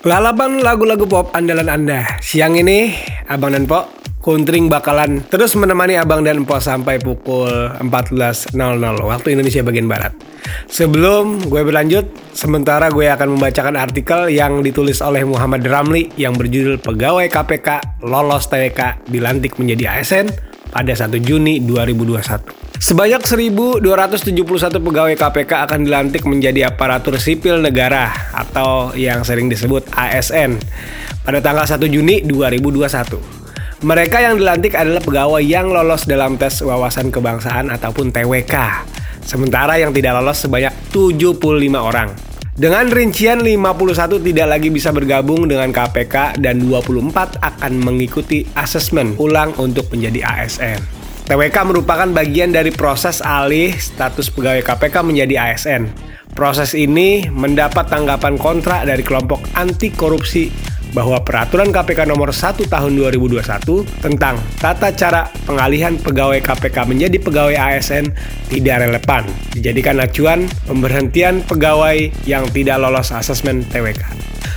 Lalapan lagu-lagu pop andalan Anda. Siang ini, Abang dan Pok Kuntring bakalan terus menemani Abang dan Pok sampai pukul 14.00 waktu Indonesia bagian Barat. Sebelum gue berlanjut, sementara gue akan membacakan artikel yang ditulis oleh Muhammad Ramli yang berjudul Pegawai KPK lolos TWK dilantik menjadi ASN pada 1 Juni 2021. Sebanyak 1.271 pegawai KPK akan dilantik menjadi aparatur sipil negara atau yang sering disebut ASN pada tanggal 1 Juni 2021. Mereka yang dilantik adalah pegawai yang lolos dalam tes wawasan kebangsaan ataupun TWK. Sementara yang tidak lolos sebanyak 75 orang. Dengan rincian 51 tidak lagi bisa bergabung dengan KPK dan 24 akan mengikuti asesmen ulang untuk menjadi ASN. TWK merupakan bagian dari proses alih status pegawai KPK menjadi ASN. Proses ini mendapat tanggapan kontra dari kelompok anti korupsi bahwa peraturan KPK nomor 1 tahun 2021 tentang tata cara pengalihan pegawai KPK menjadi pegawai ASN tidak relevan, dijadikan acuan pemberhentian pegawai yang tidak lolos asesmen TWK.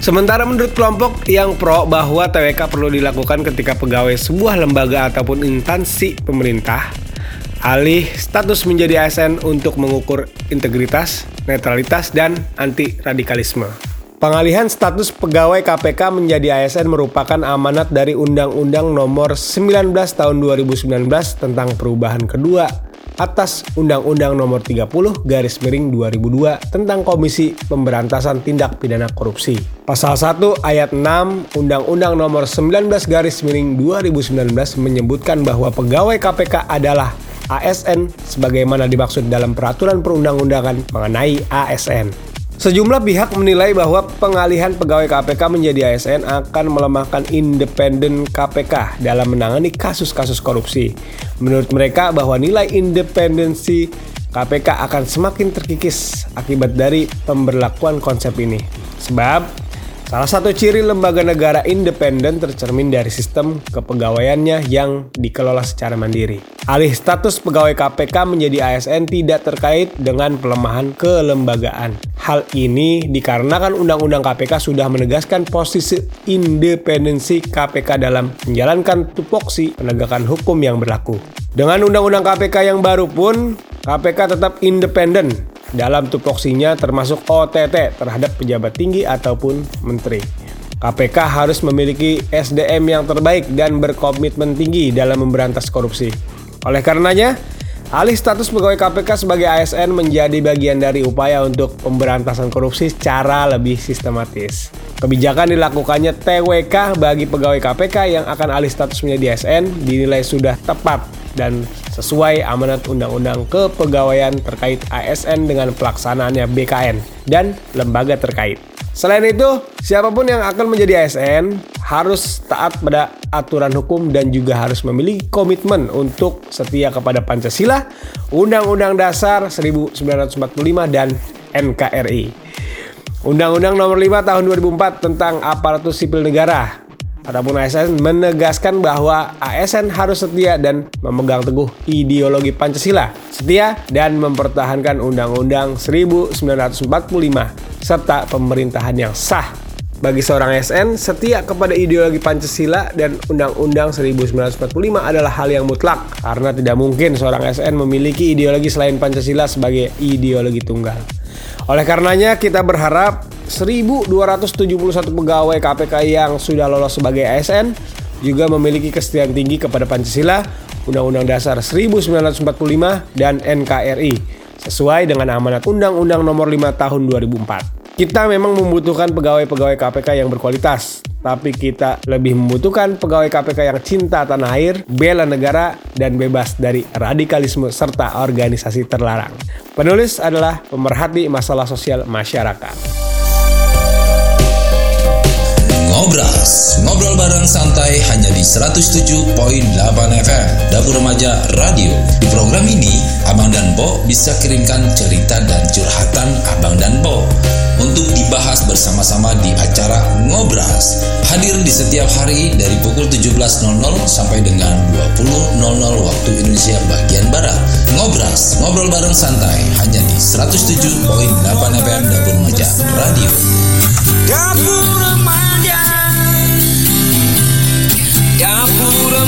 Sementara menurut kelompok yang pro bahwa TWK perlu dilakukan ketika pegawai sebuah lembaga ataupun instansi pemerintah alih status menjadi ASN untuk mengukur integritas, netralitas, dan anti radikalisme. Pengalihan status pegawai KPK menjadi ASN merupakan amanat dari Undang-Undang Nomor 19 Tahun 2019 tentang perubahan kedua atas Undang-Undang Nomor 30 Garis Miring 2002 tentang Komisi Pemberantasan Tindak Pidana Korupsi. Pasal 1 ayat 6 Undang-Undang Nomor 19 Garis Miring 2019 menyebutkan bahwa pegawai KPK adalah ASN sebagaimana dimaksud dalam peraturan perundang-undangan mengenai ASN. Sejumlah pihak menilai bahwa pengalihan pegawai KPK menjadi ASN akan melemahkan independen KPK dalam menangani kasus-kasus korupsi. Menurut mereka bahwa nilai independensi KPK akan semakin terkikis akibat dari pemberlakuan konsep ini. Sebab Salah satu ciri lembaga negara independen tercermin dari sistem kepegawaiannya yang dikelola secara mandiri. Alih status pegawai KPK menjadi ASN tidak terkait dengan pelemahan kelembagaan. Hal ini dikarenakan Undang-Undang KPK sudah menegaskan posisi independensi KPK dalam menjalankan tupoksi penegakan hukum yang berlaku. Dengan Undang-Undang KPK yang baru pun, KPK tetap independen dalam tupoksinya termasuk OTT terhadap pejabat tinggi ataupun menteri. KPK harus memiliki SDM yang terbaik dan berkomitmen tinggi dalam memberantas korupsi. Oleh karenanya, alih status pegawai KPK sebagai ASN menjadi bagian dari upaya untuk pemberantasan korupsi secara lebih sistematis. Kebijakan dilakukannya TWK bagi pegawai KPK yang akan alih status menjadi ASN dinilai sudah tepat dan sesuai amanat Undang-Undang Kepegawaian terkait ASN dengan pelaksanaannya BKN dan lembaga terkait. Selain itu, siapa pun yang akan menjadi ASN harus taat pada aturan hukum dan juga harus memiliki komitmen untuk setia kepada Pancasila, Undang-Undang Dasar 1945 dan NKRI. Undang-Undang Nomor 5 Tahun 2004 tentang Aparatur Sipil Negara Adapun ASN menegaskan bahwa ASN harus setia dan memegang teguh ideologi Pancasila, setia dan mempertahankan Undang-Undang 1945 serta pemerintahan yang sah. Bagi seorang ASN, setia kepada ideologi Pancasila dan Undang-Undang 1945 adalah hal yang mutlak karena tidak mungkin seorang ASN memiliki ideologi selain Pancasila sebagai ideologi tunggal. Oleh karenanya kita berharap 1.271 pegawai KPK yang sudah lolos sebagai ASN juga memiliki kesetiaan tinggi kepada Pancasila, Undang-Undang Dasar 1945 dan NKRI sesuai dengan amanat Undang-Undang Nomor 5 Tahun 2004. Kita memang membutuhkan pegawai-pegawai KPK yang berkualitas, tapi kita lebih membutuhkan pegawai KPK yang cinta tanah air, bela negara, dan bebas dari radikalisme serta organisasi terlarang. Penulis adalah pemerhati masalah sosial masyarakat. Ngobras. Ngobrol bareng santai hanya di 107.8 FM Dapur Remaja Radio. Di program ini Abang dan Bo bisa kirimkan cerita dan curhatan Abang dan Bo. Untuk dibahas bersama-sama di acara Ngobras. Hadir di setiap hari dari pukul 17.00 sampai dengan 20.00 waktu Indonesia bagian Barat. Ngobras, ngobrol bareng santai hanya di 107.8 FM Dapur Remaja Radio. Dapur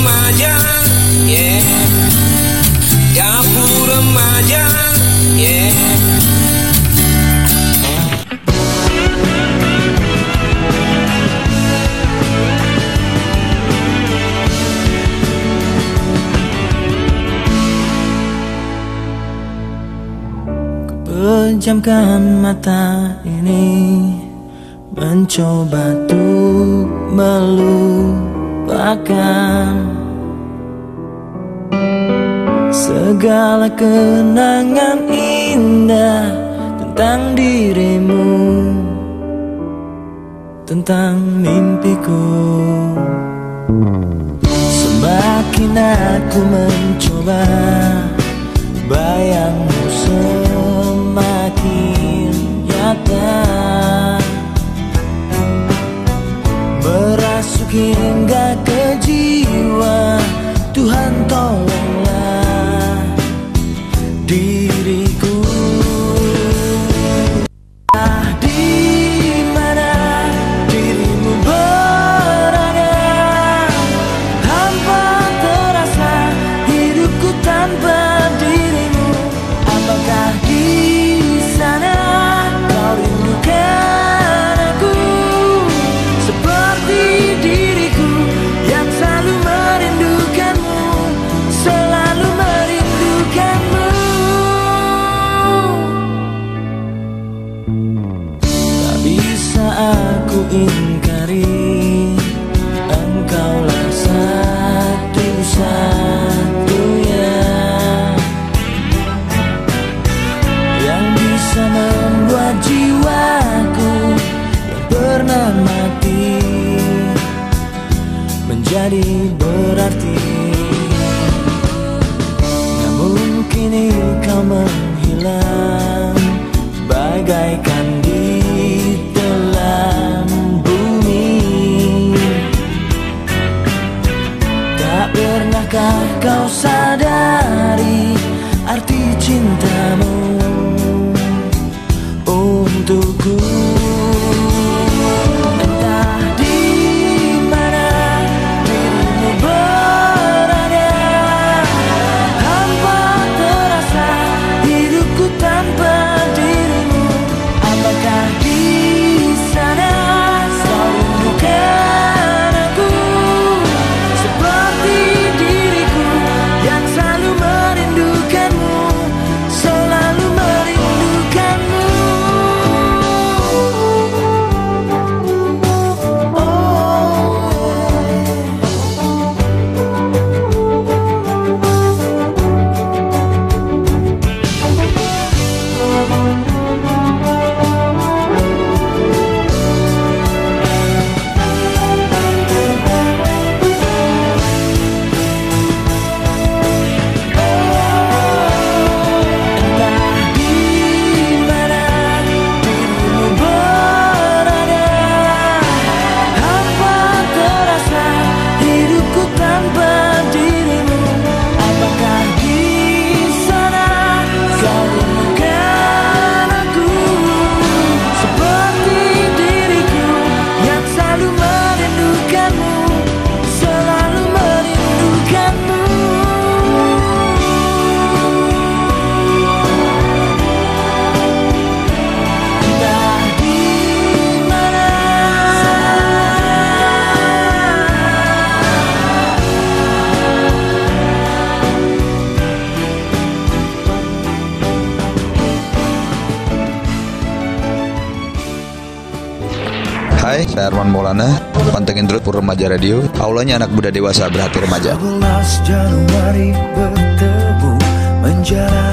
remaja yeah dapur remaja yeah Pejamkan mata ini Mencoba untuk melu akan Segala kenangan indah tentang dirimu Tentang mimpiku. Semakin aku mencoba Bayangmu semakin nyata. Merasuki jiwa. Tuhan tolong jiwaku yang pernah mati. Menjadi berarti. Namun kini kau menghilang. Bagaikan di telan bumi. Tak pernahkah kau sadari arti cinta Maulana, pantengin terus Pur Remaja Radio. Aulanya anak muda dewasa berhati remaja. 11 Januari bertemu menjalani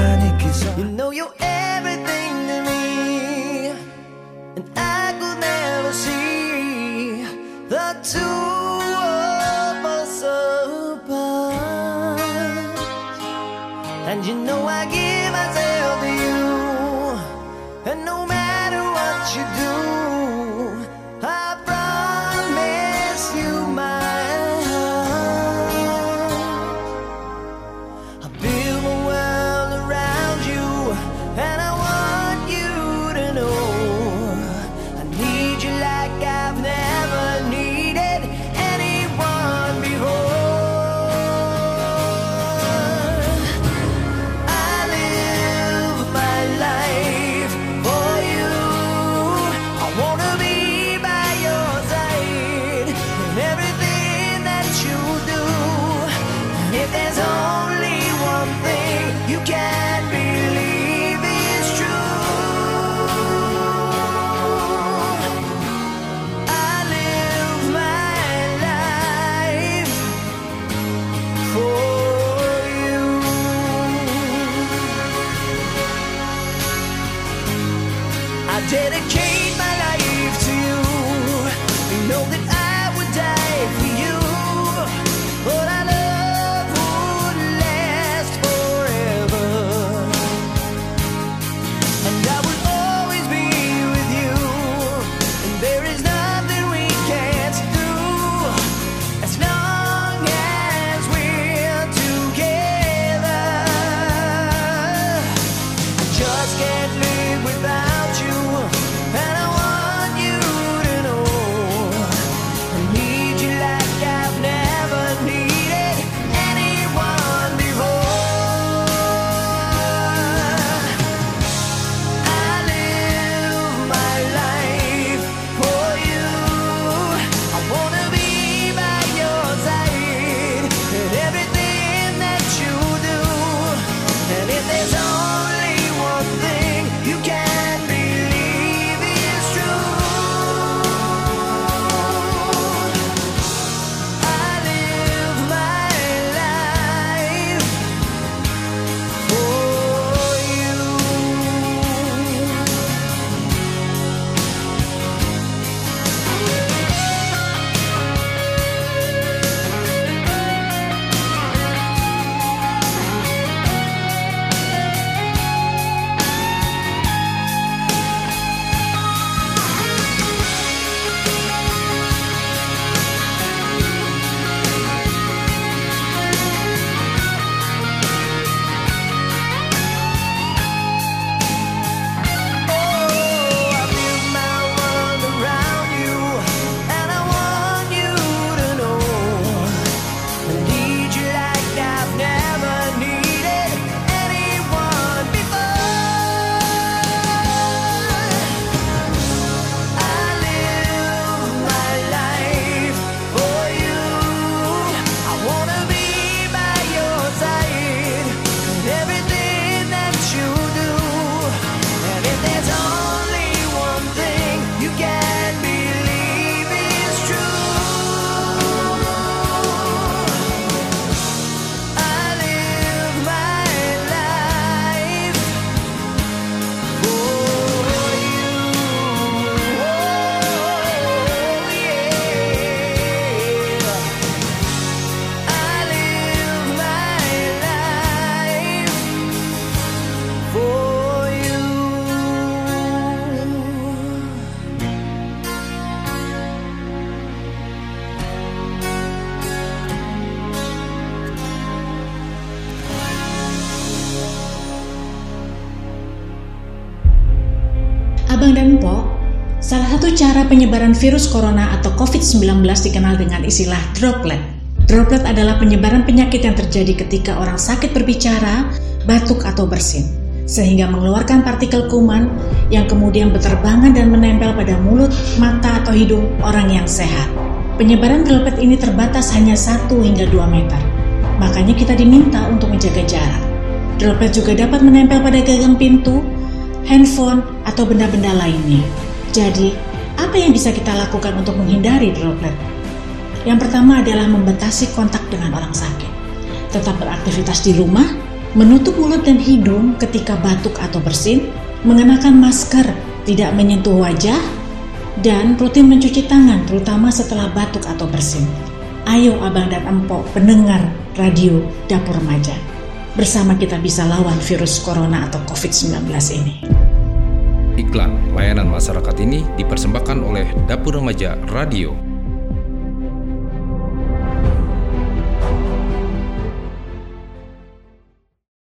dedicated salah satu cara penyebaran virus corona atau COVID-19 dikenal dengan istilah droplet. Droplet adalah penyebaran penyakit yang terjadi ketika orang sakit berbicara, batuk atau bersin, sehingga mengeluarkan partikel kuman yang kemudian berterbangan dan menempel pada mulut, mata, atau hidung orang yang sehat. Penyebaran droplet ini terbatas hanya 1 hingga 2 meter. Makanya kita diminta untuk menjaga jarak. Droplet juga dapat menempel pada gagang pintu, handphone, atau benda-benda lainnya. Jadi, apa yang bisa kita lakukan untuk menghindari droplet? Yang pertama adalah membatasi kontak dengan orang sakit. Tetap beraktivitas di rumah, menutup mulut dan hidung ketika batuk atau bersin, mengenakan masker, tidak menyentuh wajah, dan rutin mencuci tangan terutama setelah batuk atau bersin. Ayo abang dan empok pendengar radio Dapur Remaja. Bersama kita bisa lawan virus corona atau COVID-19 ini. Iklan layanan masyarakat ini dipersembahkan oleh Dapur Remaja Radio